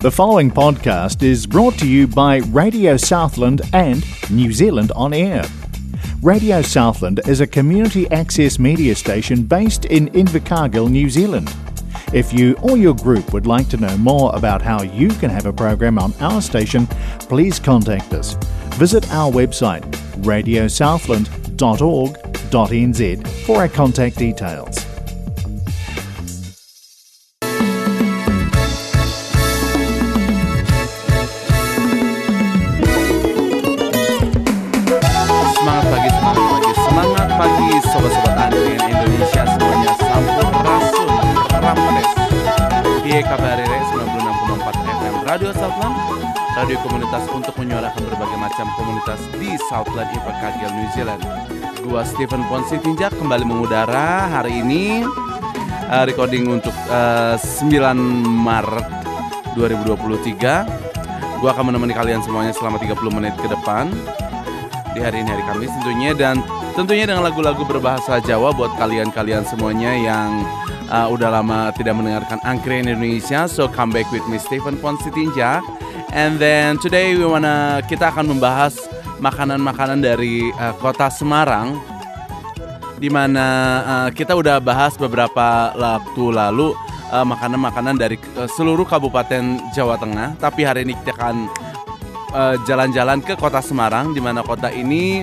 The following podcast is brought to you by Radio Southland and New Zealand On Air. Radio Southland is a community access media station based in Invercargill, New Zealand. If you or your group would like to know more about how you can have a program on our station, please contact us. Visit our website radiosouthland.org.nz for our contact details. Radio komunitas untuk menyuarakan berbagai macam komunitas di Southland Invercargill New Zealand. Gua Stephen Ponsi Tinjak kembali mengudara hari ini uh, recording untuk uh, 9 Maret 2023. Gua akan menemani kalian semuanya selama 30 menit ke depan di hari ini hari Kamis tentunya dan tentunya dengan lagu-lagu berbahasa Jawa buat kalian-kalian semuanya yang uh, udah lama tidak mendengarkan Angkringan Indonesia so come back with me Stephen Ponsitinja. And then today we wanna kita akan membahas makanan-makanan dari uh, kota Semarang. Di mana uh, kita udah bahas beberapa waktu lalu uh, makanan-makanan dari uh, seluruh kabupaten Jawa Tengah. Tapi hari ini kita akan uh, jalan-jalan ke kota Semarang di mana kota ini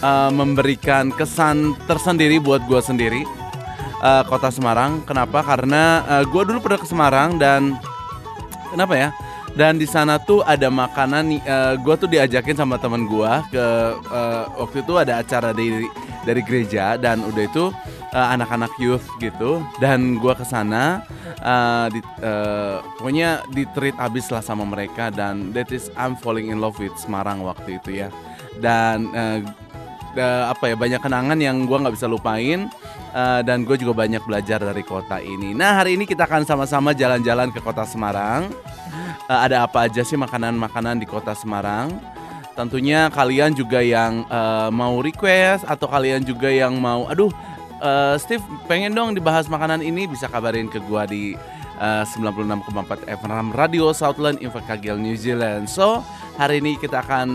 uh, memberikan kesan tersendiri buat gue sendiri uh, kota Semarang. Kenapa? Karena uh, gue dulu pernah ke Semarang dan kenapa ya? Dan di sana tuh ada makanan uh, gue tuh diajakin sama teman gue ke uh, waktu itu ada acara dari dari gereja dan udah itu uh, anak-anak youth gitu. Dan gue ke sana uh, di, uh, pokoknya di treat abis lah sama mereka dan that is I'm falling in love with Semarang waktu itu ya. Dan uh, da- apa ya banyak kenangan yang gue nggak bisa lupain uh, dan gue juga banyak belajar dari kota ini. Nah hari ini kita akan sama-sama jalan-jalan ke kota Semarang. Uh, ada apa aja sih makanan-makanan di kota Semarang? Tentunya kalian juga yang uh, mau request atau kalian juga yang mau, aduh uh, Steve pengen dong dibahas makanan ini bisa kabarin ke gua di uh, 96,4 FM Radio Southland Invercargill New Zealand. So hari ini kita akan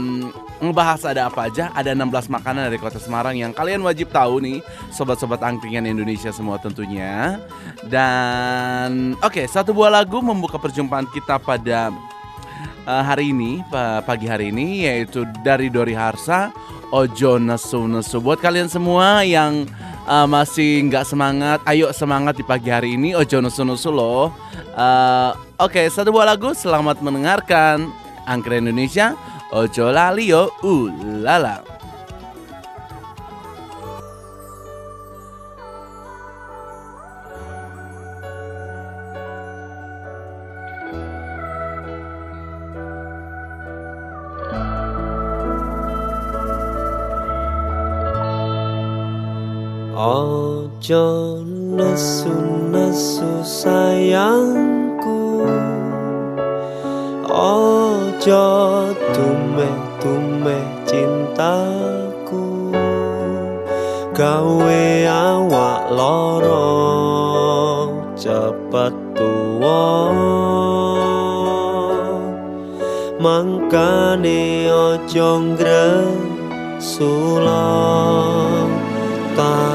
ngebahas ada apa aja. Ada 16 makanan dari kota Semarang yang kalian wajib tahu nih, sobat-sobat angkringan Indonesia semua tentunya. Dan oke, satu buah lagu membuka perjumpaan kita pada uh, hari ini, pa- pagi hari ini yaitu dari Dori Harsa, Ojo Nesu Nesu. Buat kalian semua yang uh, masih nggak semangat, ayo semangat di pagi hari ini, Ojo Nesu loh. Uh, Oke, satu buah lagu, selamat mendengarkan. Angkre Indonesia, Ojo Lali yo, ulala. Ojo nesu-nesu sayangku. Ojo tumeh-tumeh cintaku. Gawe awak loro cepet tuwa. Mangkane ojo ngresula tak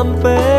sampai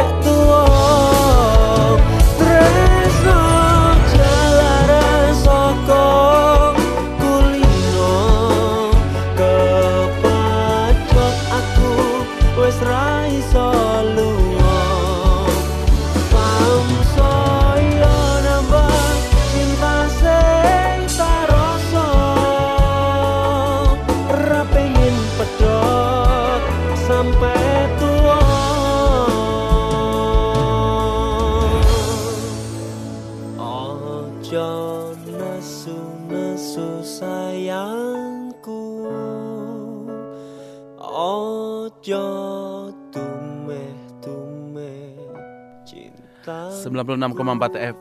96,4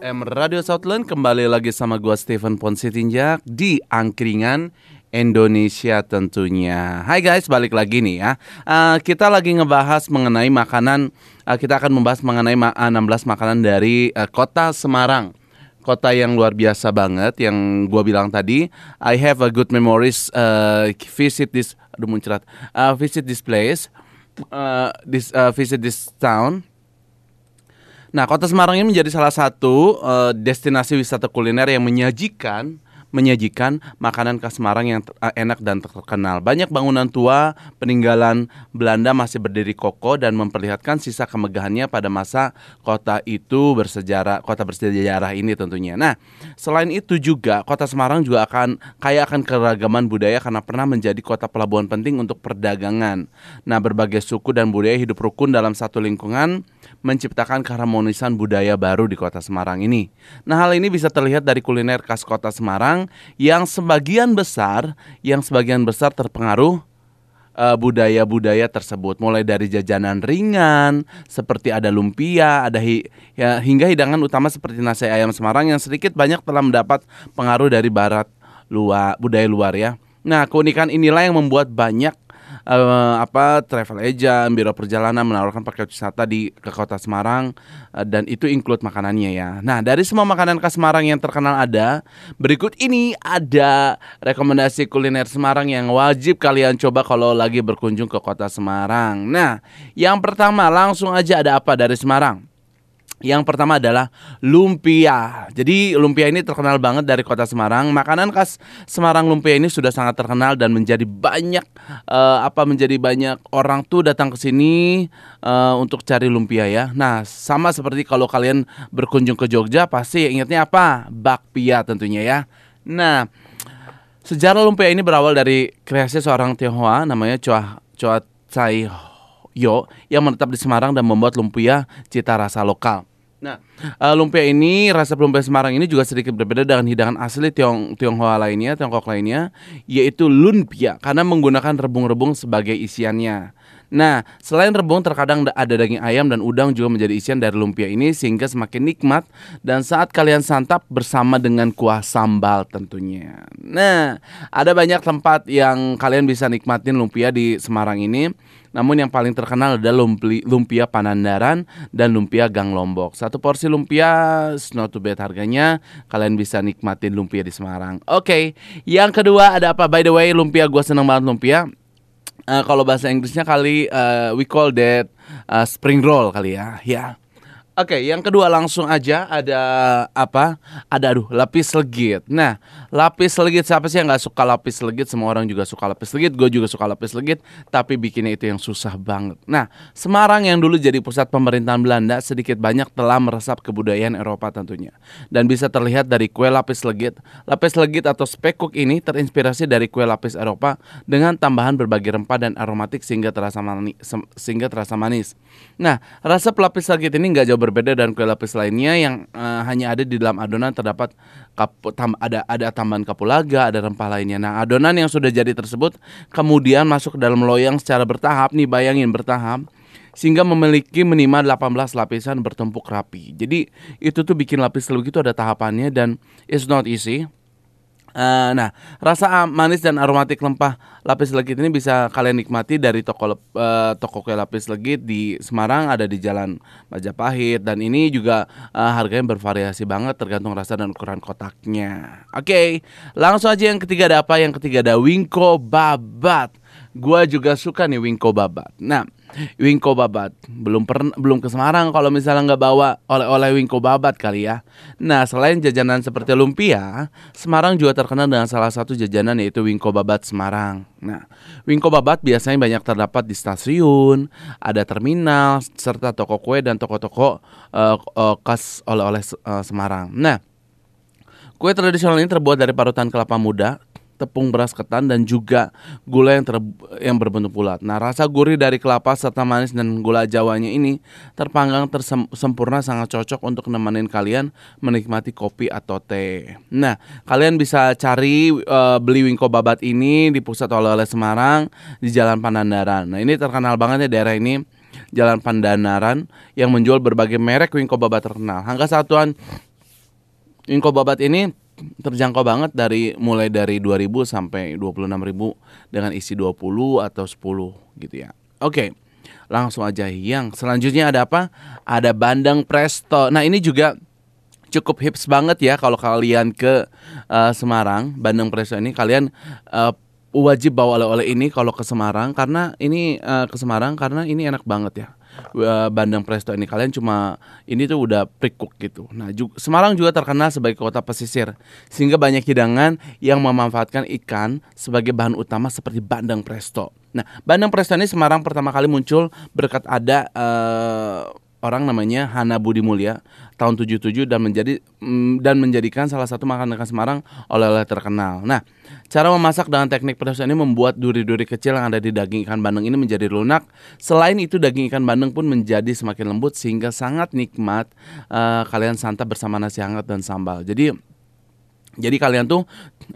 FM Radio Southland kembali lagi sama gua Stephen Ponsitinjak di Angkringan Indonesia tentunya. Hai guys, balik lagi nih ya. Eh, kita lagi ngebahas mengenai makanan. eh, kita akan membahas mengenai ma- eh, 16 makanan dari eh, kota Semarang. Kota yang luar biasa banget yang gua bilang tadi. I have a good memories eh, visit this aduh muncrat. Eh, visit this place. eh, this eh, visit this town. Nah, Kota Semarang ini menjadi salah satu eh, destinasi wisata kuliner yang menyajikan menyajikan makanan khas Semarang yang eh, enak dan terkenal. Banyak bangunan tua peninggalan Belanda masih berdiri kokoh dan memperlihatkan sisa kemegahannya pada masa kota itu bersejarah, kota bersejarah ini tentunya. Nah, selain itu juga kota Semarang juga akan kaya akan keragaman budaya karena pernah menjadi kota pelabuhan penting untuk perdagangan. Nah, berbagai suku dan budaya hidup rukun dalam satu lingkungan menciptakan keharmonisan budaya baru di kota Semarang ini. Nah, hal ini bisa terlihat dari kuliner khas kota Semarang yang sebagian besar yang sebagian besar terpengaruh eh, budaya-budaya tersebut mulai dari jajanan ringan seperti ada lumpia, ada hi- ya, hingga hidangan utama seperti nasi ayam Semarang yang sedikit banyak telah mendapat pengaruh dari barat luar budaya luar ya. Nah, keunikan inilah yang membuat banyak eh, apa travel agent, biro perjalanan menawarkan paket wisata di ke kota Semarang eh, dan itu include makanannya ya. Nah, dari semua makanan khas Semarang yang terkenal ada, berikut ini ada rekomendasi kuliner Semarang yang wajib kalian coba kalau lagi berkunjung ke kota Semarang. Nah, yang pertama langsung aja ada apa dari Semarang? Yang pertama adalah lumpia. Jadi lumpia ini terkenal banget dari kota Semarang. Makanan khas Semarang lumpia ini sudah sangat terkenal dan menjadi banyak eh, apa menjadi banyak orang tuh datang ke sini eh, untuk cari lumpia ya. Nah, sama seperti kalau kalian berkunjung ke Jogja pasti ingatnya apa? Bakpia tentunya ya. Nah, Sejarah lumpia ini berawal dari kreasi seorang Tionghoa namanya Choa Choa Tsai Yo yang menetap di Semarang dan membuat lumpia cita rasa lokal. Nah, eh, lumpia ini rasa lumpia Semarang ini juga sedikit berbeda dengan hidangan asli Tiong Tionghoa lainnya, Tiongkok lainnya, yaitu lumpia karena menggunakan rebung-rebung sebagai isiannya. Nah, selain rebung terkadang da- ada daging ayam dan udang juga menjadi isian dari lumpia ini sehingga semakin nikmat dan saat kalian santap bersama dengan kuah sambal tentunya. Nah, ada banyak tempat yang kalian bisa nikmatin lumpia di Semarang ini. Namun yang paling terkenal adalah lumpia Panandaran dan lumpia Gang Lombok. Satu porsi lumpia not too bad harganya. Kalian bisa nikmatin lumpia di Semarang. Oke, yang kedua ada apa? By the way, lumpia gue seneng banget lumpia. Eh, kalau bahasa Inggrisnya kali eh, we call that eh, spring roll kali ya. Ya. Oke, yang kedua langsung aja ada apa? Ada aduh lapis legit. Nah, lapis legit siapa sih yang nggak suka lapis legit? Semua orang juga suka lapis legit. Gue juga suka lapis legit. Tapi bikinnya itu yang susah banget. Nah, Semarang yang dulu jadi pusat pemerintahan Belanda sedikit banyak telah meresap kebudayaan Eropa tentunya. Dan bisa terlihat dari kue lapis legit. Lapis legit atau spekuk ini terinspirasi dari kue lapis Eropa dengan tambahan berbagai rempah dan aromatik sehingga terasa manis. Sehingga terasa manis. Nah, rasa pelapis legit ini nggak jauh berbeda dan kue lapis lainnya yang uh, hanya ada di dalam adonan terdapat kapu, tam, ada ada tambahan kapulaga, ada rempah lainnya. Nah, adonan yang sudah jadi tersebut kemudian masuk ke dalam loyang secara bertahap nih, bayangin bertahap sehingga memiliki minimal 18 lapisan bertumpuk rapi. Jadi itu tuh bikin lapis legit itu ada tahapannya dan it's not easy Uh, nah, rasa manis dan aromatik lempah lapis legit ini bisa kalian nikmati dari toko uh, toko kue lapis legit di Semarang ada di Jalan Majapahit dan ini juga uh, harganya bervariasi banget tergantung rasa dan ukuran kotaknya. Oke, okay, langsung aja yang ketiga ada apa? Yang ketiga ada wingko babat. Gua juga suka nih wingko babat. Nah, Wingko Babat. Belum pernah belum ke Semarang kalau misalnya nggak bawa oleh-oleh Wingko Babat kali ya. Nah, selain jajanan seperti lumpia, Semarang juga terkenal dengan salah satu jajanan yaitu Wingko Babat Semarang. Nah, Wingko Babat biasanya banyak terdapat di stasiun, ada terminal, serta toko kue dan toko-toko uh, uh, khas oleh-oleh uh, Semarang. Nah, kue tradisional ini terbuat dari parutan kelapa muda, tepung beras ketan dan juga gula yang ter, yang berbentuk bulat. Nah, rasa gurih dari kelapa serta manis dan gula jawanya ini terpanggang tersempurna sangat cocok untuk nemenin kalian menikmati kopi atau teh. Nah, kalian bisa cari uh, beli wingko babat ini di pusat oleh-oleh Semarang di Jalan Pandandaran. Nah, ini terkenal banget ya daerah ini. Jalan Pandanaran yang menjual berbagai merek wingko babat terkenal. Harga satuan wingko babat ini terjangkau banget dari mulai dari 2000 sampai 26.000 dengan isi 20 atau 10 gitu ya. Oke. Langsung aja yang selanjutnya ada apa? Ada bandeng presto. Nah, ini juga cukup hips banget ya kalau kalian ke uh, Semarang, bandeng presto ini kalian uh, wajib bawa oleh-oleh ini kalau ke Semarang karena ini uh, ke Semarang karena ini enak banget ya Bandeng Presto ini kalian cuma ini tuh udah pre-cook gitu. Nah, juga, Semarang juga terkenal sebagai kota pesisir sehingga banyak hidangan yang memanfaatkan ikan sebagai bahan utama seperti bandeng presto. Nah, bandeng presto ini Semarang pertama kali muncul berkat ada uh, orang namanya Hana Budi Mulya tahun 77 dan menjadi mm, dan menjadikan salah satu makanan khas Semarang oleh-oleh terkenal. Nah, cara memasak dengan teknik proses ini membuat duri-duri kecil yang ada di daging ikan bandeng ini menjadi lunak. Selain itu daging ikan bandeng pun menjadi semakin lembut sehingga sangat nikmat uh, kalian santap bersama nasi hangat dan sambal. Jadi jadi kalian tuh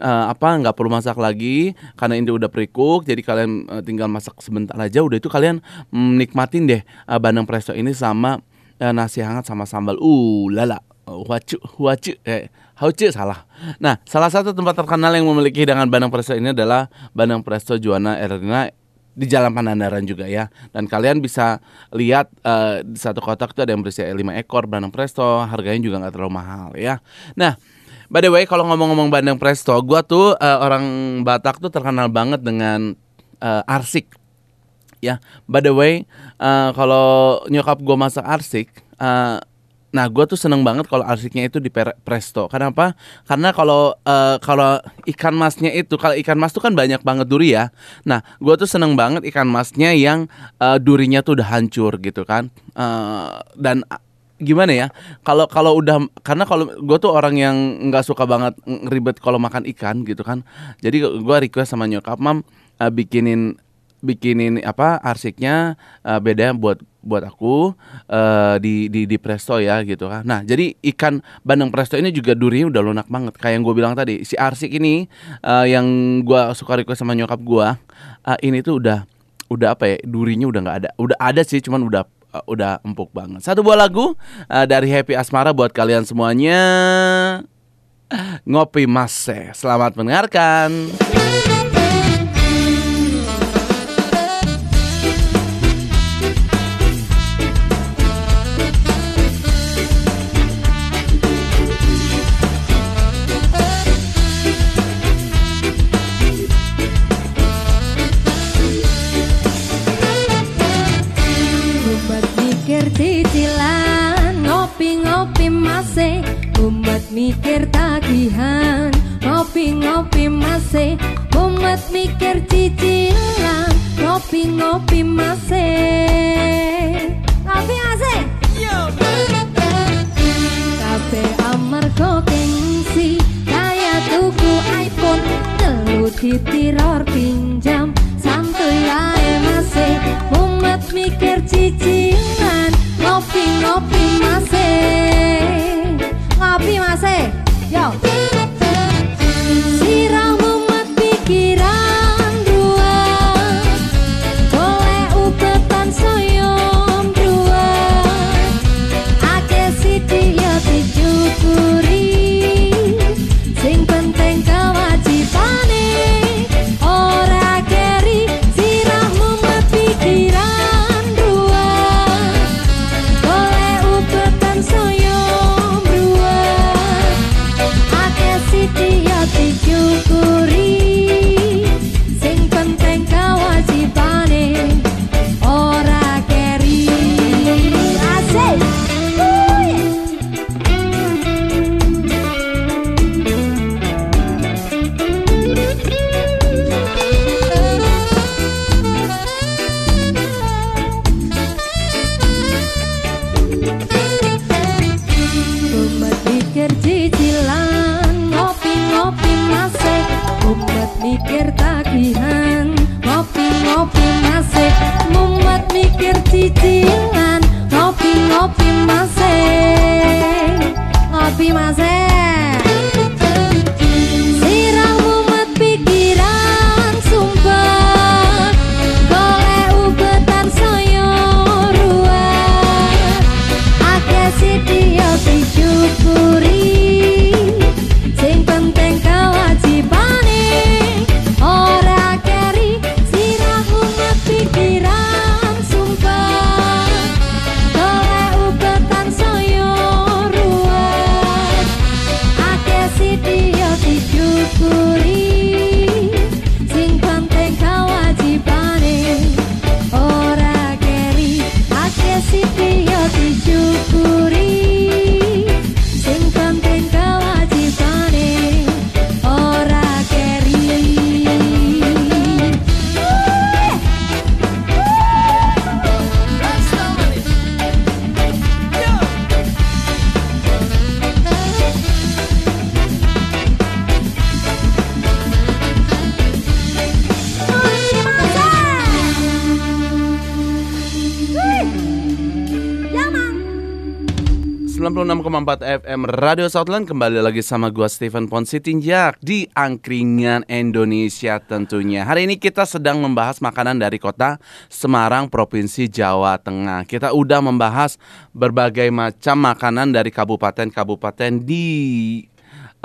uh, apa nggak perlu masak lagi karena ini udah pre-cook. Jadi kalian uh, tinggal masak sebentar aja. Udah itu kalian menikmatin deh uh, bandeng presto ini sama nasi hangat sama sambal. Uh lala. Huacu, huacu, eh, haucu salah. Nah, salah satu tempat terkenal yang memiliki hidangan bandeng presto ini adalah Bandeng Presto Juana Erina di Jalan Panandaran juga ya. Dan kalian bisa lihat uh, di satu kotak itu ada yang berisi 5 ekor bandeng presto, harganya juga nggak terlalu mahal ya. Nah, By the way, kalau ngomong-ngomong Bandeng Presto, gue tuh uh, orang Batak tuh terkenal banget dengan uh, arsik. Ya, by the way, uh, kalau nyokap gue masak arsik, uh, nah gue tuh seneng banget kalau arsiknya itu di presto. Kenapa? Karena kalau uh, kalau ikan masnya itu, kalau ikan mas tuh kan banyak banget duri ya. Nah, gue tuh seneng banget ikan masnya yang uh, durinya tuh udah hancur gitu kan. Uh, dan gimana ya kalau kalau udah karena kalau gue tuh orang yang nggak suka banget ribet kalau makan ikan gitu kan jadi gue request sama nyokap mam uh, bikinin bikinin apa arsiknya uh, beda buat buat aku uh, di di di presto ya gitu kan nah jadi ikan bandeng presto ini juga durinya udah lunak banget kayak yang gue bilang tadi si arsik ini uh, yang gue suka request sama nyokap gue uh, ini tuh udah udah apa ya durinya udah nggak ada udah ada sih cuman udah uh, udah empuk banget. Satu buah lagu uh, dari Happy Asmara buat kalian semuanya. Ngopi Mas. Selamat mendengarkan. mikir cicilan Ngopi-ngopi masih. Umat mikir tagihan Ngopi-ngopi masih. Umat mikir cicilan Ngopi-ngopi masih. Ngopi masih? Kafe amar gengsi Kaya tuku iPhone. Telu ditiror pinjam santuyan. Ngopi-ngopi masih. Ngopi masih. Yo 96,4 FM Radio Southland kembali lagi sama gua Steven Ponsi Tinjak di Angkringan Indonesia tentunya. Hari ini kita sedang membahas makanan dari kota Semarang, Provinsi Jawa Tengah. Kita udah membahas berbagai macam makanan dari kabupaten-kabupaten di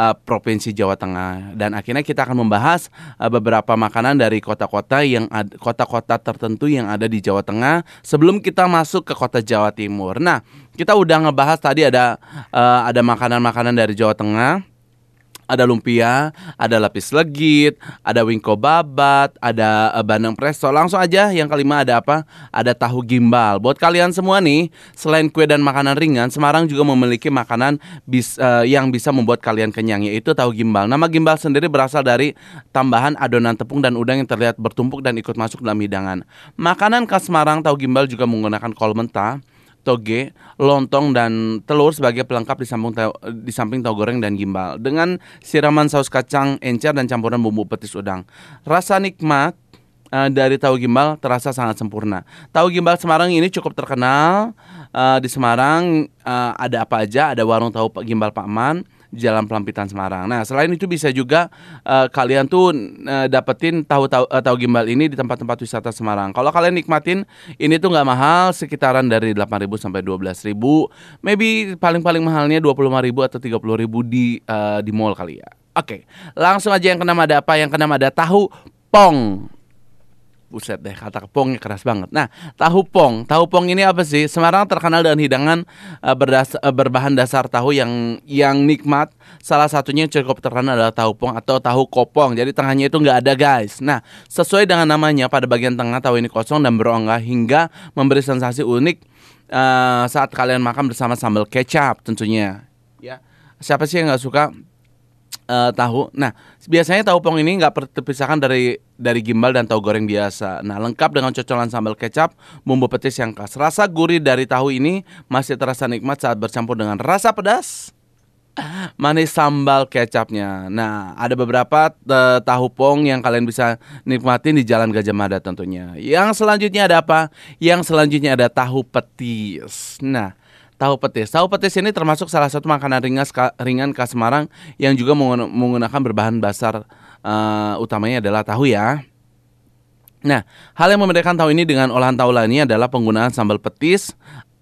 uh, Provinsi Jawa Tengah dan akhirnya kita akan membahas uh, beberapa makanan dari kota-kota yang kota-kota tertentu yang ada di Jawa Tengah sebelum kita masuk ke kota Jawa Timur. Nah, kita udah ngebahas tadi ada uh, ada makanan-makanan dari Jawa Tengah. Ada lumpia, ada lapis legit, ada wingko babat, ada eh, bandeng presto. Langsung aja yang kelima ada apa? Ada tahu gimbal. Buat kalian semua nih, selain kue dan makanan ringan, Semarang juga memiliki makanan bis, eh, yang bisa membuat kalian kenyang yaitu tahu gimbal. Nama gimbal sendiri berasal dari tambahan adonan tepung dan udang yang terlihat bertumpuk dan ikut masuk dalam hidangan. Makanan khas Semarang tahu gimbal juga menggunakan kol mentah, toge, lontong dan telur sebagai pelengkap di samping di samping tahu goreng dan gimbal dengan siraman saus kacang encer dan campuran bumbu petis udang. Rasa nikmat eh, dari tahu gimbal terasa sangat sempurna. Tahu gimbal Semarang ini cukup terkenal eh, di Semarang eh, ada apa aja? Ada warung tahu gimbal Pak Man, Jalan Pelampitan Semarang. Nah, selain itu bisa juga eh, kalian tuh eh, dapetin tahu tahu eh, tahu gimbal ini di tempat-tempat wisata Semarang. Kalau kalian nikmatin ini tuh nggak mahal, sekitaran dari 8.000 sampai 12.000. Maybe paling-paling mahalnya 25.000 atau 30.000 di eh, di mall kali ya. Oke, langsung aja yang keenam ada apa? Yang keenam ada tahu pong. Buset deh, kata pongnya keras banget. Nah, tahu pong. Tahu pong ini apa sih? Semarang terkenal dengan hidangan eh, berdas- eh, berbahan dasar tahu yang yang nikmat. Salah satunya yang cukup terkenal adalah tahu pong atau tahu kopong. Jadi tengahnya itu nggak ada guys. Nah, sesuai dengan namanya, pada bagian tengah tahu ini kosong dan berongga hingga memberi sensasi unik eh, saat kalian makan bersama sambal kecap tentunya. Ya, siapa sih yang nggak suka eh, tahu. Nah, biasanya tahu pong ini nggak terpisahkan dari dari gimbal dan tahu goreng biasa. Nah, lengkap dengan cocolan sambal kecap, bumbu petis yang khas. Rasa gurih dari tahu ini masih terasa nikmat saat bercampur dengan rasa pedas manis sambal kecapnya. Nah, ada beberapa eh, tahu pong yang kalian bisa nikmatin di Jalan Gajah Mada tentunya. Yang selanjutnya ada apa? Yang selanjutnya ada tahu petis. Nah, tahu petis. Tahu petis ini termasuk salah satu makanan ringan ringan khas Semarang yang juga menggun- menggunakan berbahan dasar eh, utamanya adalah tahu ya. Nah, hal yang membedakan tahu ini dengan olahan tahu lainnya adalah penggunaan sambal petis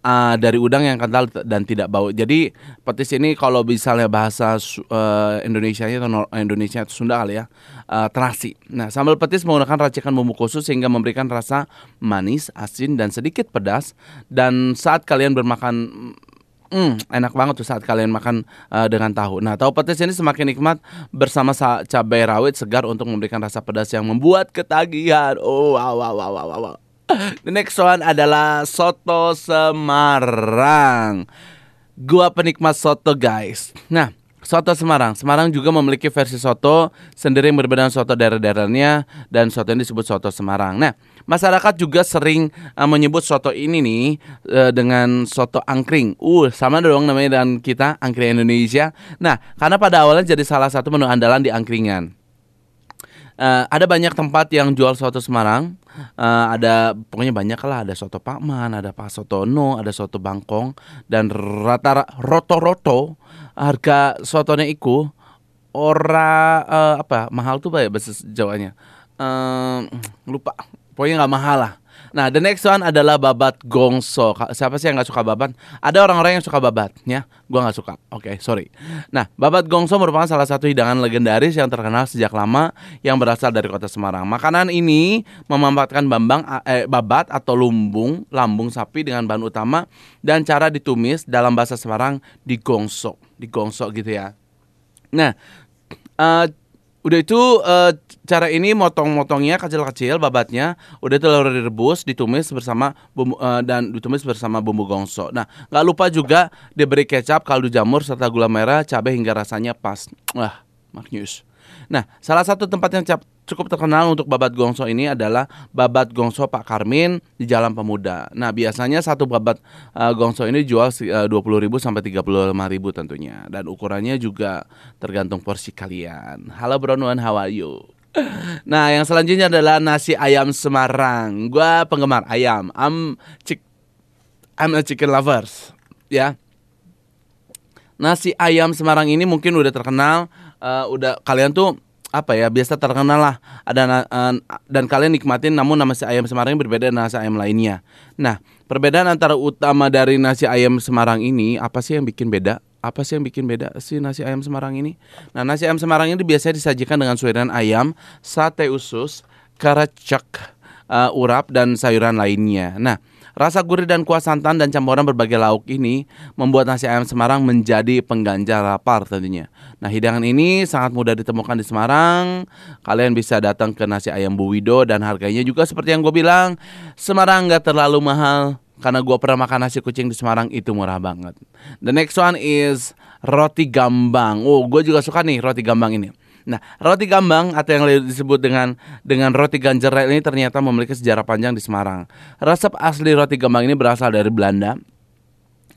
uh, dari udang yang kental dan tidak bau. Jadi petis ini kalau misalnya bahasa uh, Indonesia atau Nor- Indonesia atau Sunda kali ya, uh, terasi. Nah, sambal petis menggunakan racikan bumbu khusus sehingga memberikan rasa manis, asin dan sedikit pedas. Dan saat kalian bermakan Hmm, enak banget tuh saat kalian makan uh, dengan tahu. Nah, tahu petis ini semakin nikmat bersama sa- cabai rawit segar untuk memberikan rasa pedas yang membuat ketagihan. Oh, wow, wow, wow, wow, wow. The next one adalah soto Semarang. Gua penikmat soto, guys. Nah, soto Semarang. Semarang juga memiliki versi soto sendiri yang berbeda dengan soto daerah-daerahnya dan soto ini disebut soto Semarang. Nah, masyarakat juga sering uh, menyebut soto ini nih uh, dengan soto angkring. Uh, sama dong namanya dengan kita angkring Indonesia. Nah, karena pada awalnya jadi salah satu menu andalan di angkringan. Eh, ada banyak tempat yang jual soto Semarang. Eh, ada pokoknya banyak lah. Ada soto Pakman, ada Pak Sotono, ada soto Bangkong dan rata roto-roto harga sotonya iku ora eh, apa mahal tuh pak ya bahasa Jawanya. Eh, lupa. Pokoknya nggak mahal lah. Nah, the next one adalah babat gongso. Siapa sih yang nggak suka babat? Ada orang-orang yang suka babat, ya. Gua nggak suka. Oke, sorry. Nah, babat gongso merupakan salah satu hidangan legendaris yang terkenal sejak lama yang berasal dari kota Semarang. Makanan ini memanfaatkan bambang eh, babat atau lumbung, lambung sapi dengan bahan utama dan cara ditumis dalam bahasa Semarang digongso, digongso gitu ya. Nah, eh, udah itu eh, cara ini motong-motongnya kecil-kecil babatnya, udah lalu direbus, ditumis bersama bumbu eh, dan ditumis bersama bumbu gongso. Nah, nggak lupa juga diberi kecap, kaldu jamur serta gula merah, cabai hingga rasanya pas. Wah, maknyus. Nah, salah satu tempat yang cap- cukup terkenal untuk babat gongso ini adalah babat gongso Pak Karmin di Jalan Pemuda. Nah, biasanya satu babat eh, gongso ini dijual si- eh, 20.000 sampai 35.000 tentunya dan ukurannya juga tergantung porsi kalian. Halo Bronuan, how are you? Nah, yang selanjutnya adalah nasi ayam Semarang. Gua penggemar ayam. I'm chick I'm a chicken lovers, ya. Nasi ayam Semarang ini mungkin udah terkenal, eh, udah kalian tuh apa ya biasa terkenal lah ada eh, dan kalian nikmatin namun nasi ayam Semarang ini berbeda dengan nasi ayam lainnya. Nah perbedaan antara utama dari nasi ayam Semarang ini apa sih yang bikin beda? Apa sih yang bikin beda sih nasi ayam Semarang ini? Nah nasi ayam Semarang ini biasanya disajikan dengan suiran ayam, sate usus, karacak, eh, urap dan sayuran lainnya. Nah Rasa gurih dan kuah santan dan campuran berbagai lauk ini membuat nasi ayam Semarang menjadi pengganjal lapar tentunya. Nah, hidangan ini sangat mudah ditemukan di Semarang. Kalian bisa datang ke nasi ayam Bu Wido dan harganya juga seperti yang gue bilang, Semarang nggak terlalu mahal karena gue pernah makan nasi kucing di Semarang itu murah banget. The next one is roti gambang. Oh, gue juga suka nih roti gambang ini. Nah, roti gambang atau yang disebut dengan dengan roti ganjerel ini ternyata memiliki sejarah panjang di Semarang. Resep asli roti gambang ini berasal dari Belanda.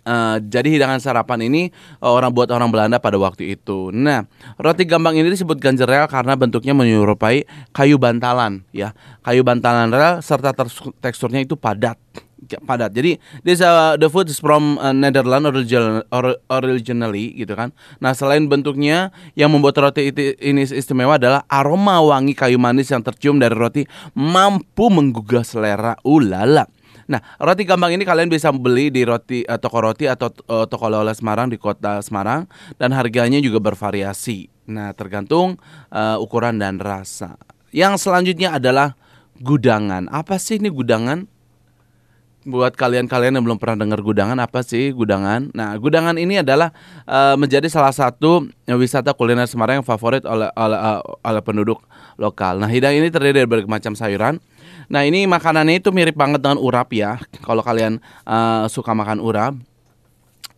Eh, jadi hidangan sarapan ini eh, orang buat orang Belanda pada waktu itu. Nah, roti gambang ini disebut ganjerel karena bentuknya menyerupai kayu bantalan, ya. Kayu bantalan rel serta teksturnya itu padat, Ya, padat. Jadi this uh, the food is from uh, Netherlands original, or- originally gitu kan. Nah, selain bentuknya yang membuat roti itu, ini istimewa adalah aroma wangi kayu manis yang tercium dari roti mampu menggugah selera. Ulala. Nah, roti gambang ini kalian bisa beli di roti eh, toko roti atau eh, toko oleh-oleh Semarang di kota Semarang dan harganya juga bervariasi. Nah, tergantung eh, ukuran dan rasa. Yang selanjutnya adalah gudangan. Apa sih ini gudangan? Buat kalian-kalian yang belum pernah dengar gudangan apa sih gudangan? Nah, gudangan ini adalah eh, menjadi salah satu wisata kuliner Semarang yang favorit oleh oleh, eh, oleh penduduk lokal. Nah, hidangan ini terdiri dari berbagai macam sayuran. Nah, ini makanannya itu mirip banget dengan urap ya. Kalau kalian eh, suka makan urap,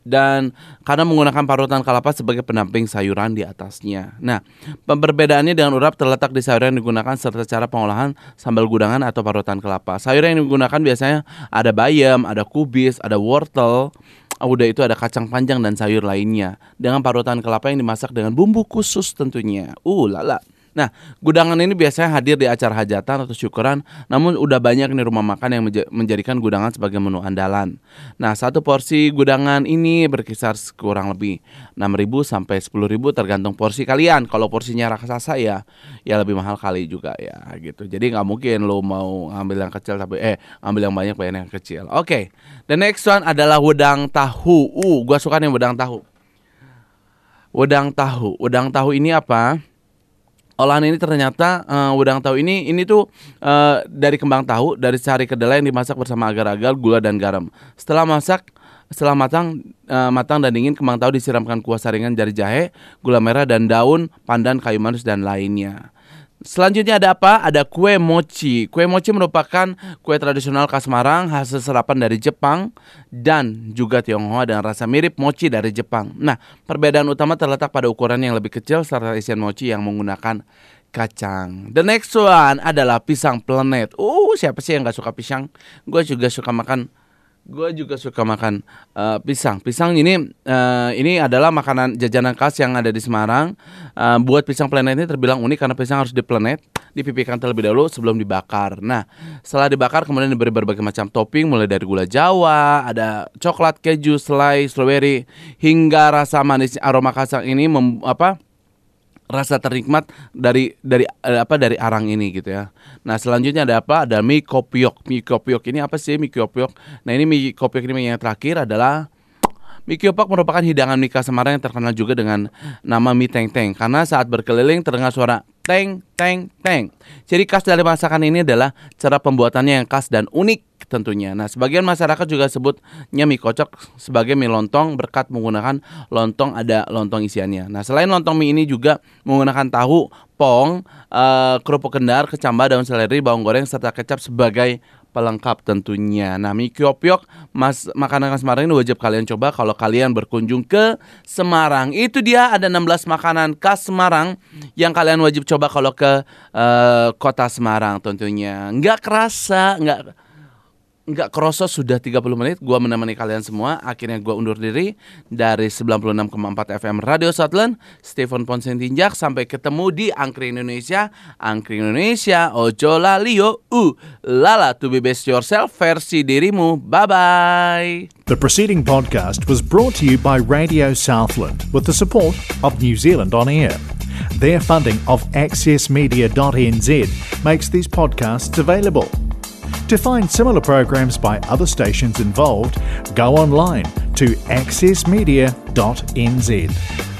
dan karena menggunakan parutan kelapa sebagai pendamping sayuran di atasnya. Nah, perbedaannya dengan urap terletak di sayuran yang digunakan serta cara pengolahan sambal gudangan atau parutan kelapa. Sayuran yang digunakan biasanya ada bayam, ada kubis, ada wortel, udah itu ada kacang panjang dan sayur lainnya dengan parutan kelapa yang dimasak dengan bumbu khusus tentunya. Uh, lala. Nah, gudangan ini biasanya hadir di acara hajatan atau syukuran, namun udah banyak nih rumah makan yang menja- menjadikan gudangan sebagai menu andalan. Nah, satu porsi gudangan ini berkisar kurang lebih 6.000 sampai 10.000 tergantung porsi kalian. Kalau porsinya raksasa ya, ya lebih mahal kali juga ya gitu. Jadi nggak mungkin lo mau ngambil yang kecil tapi eh ngambil yang banyak bayar yang kecil. Oke, the next one adalah wedang tahu. Uh, gua suka nih wedang tahu. Wedang tahu. Wedang tahu ini apa? Olahan ini ternyata uh, wedang tahu ini ini tuh uh, dari kembang tahu dari sari kedelai yang dimasak bersama agar-agar gula dan garam. Setelah masak setelah matang uh, matang dan dingin kembang tahu disiramkan kuah saringan dari jahe, gula merah dan daun pandan kayu manis dan lainnya. Selanjutnya ada apa? Ada kue mochi. Kue mochi merupakan kue tradisional khas Semarang, hasil serapan dari Jepang dan juga Tionghoa dengan rasa mirip mochi dari Jepang. Nah, perbedaan utama terletak pada ukuran yang lebih kecil serta isian mochi yang menggunakan kacang. The next one adalah pisang planet. Uh, siapa sih yang nggak suka pisang? Gue juga suka makan Gue juga suka makan uh, pisang. Pisang ini uh, ini adalah makanan jajanan khas yang ada di Semarang. Uh, buat pisang planet ini terbilang unik karena pisang harus diplanet, dipipihkan terlebih dahulu sebelum dibakar. Nah, setelah dibakar kemudian diberi berbagai macam topping mulai dari gula Jawa, ada coklat, keju, selai, strawberry hingga rasa manis aroma kacang ini mem, apa? Rasa ternikmat dari dari eh, apa dari arang ini gitu ya. Nah selanjutnya ada apa? Ada mie kopiok. Mie kopiok ini apa sih mie kopiok? Nah ini mie kopiok ini yang terakhir adalah Mie kopiok merupakan hidangan mie khas Semarang yang terkenal juga dengan nama mie teng teng karena saat berkeliling terdengar suara teng teng teng. Ciri khas dari masakan ini adalah cara pembuatannya yang khas dan unik tentunya. Nah, sebagian masyarakat juga sebutnya mie kocok sebagai mie lontong berkat menggunakan lontong ada lontong isiannya. Nah, selain lontong mie ini juga menggunakan tahu, pong, eh, kerupuk kendar, kecambah, daun seledri, bawang goreng serta kecap sebagai pelengkap tentunya. Nah, mie kopiok mas makanan khas Semarang ini wajib kalian coba kalau kalian berkunjung ke Semarang. Itu dia ada 16 makanan khas Semarang yang kalian wajib coba kalau ke eh, kota Semarang tentunya. Nggak kerasa, nggak nggak kerasa sudah 30 menit gua menemani kalian semua. Akhirnya gua undur diri dari 96,4 FM Radio Southland. Stephen Ponsentinjak sampai ketemu di Angkring Indonesia. Angkring Indonesia, ojo lalio, uh, lala to be best yourself versi dirimu. Bye bye. The preceding podcast was brought to you by Radio Southland with the support of New Zealand On Air. Their funding of accessmedia.nz makes these podcasts available. To find similar programs by other stations involved, go online to accessmedia.nz.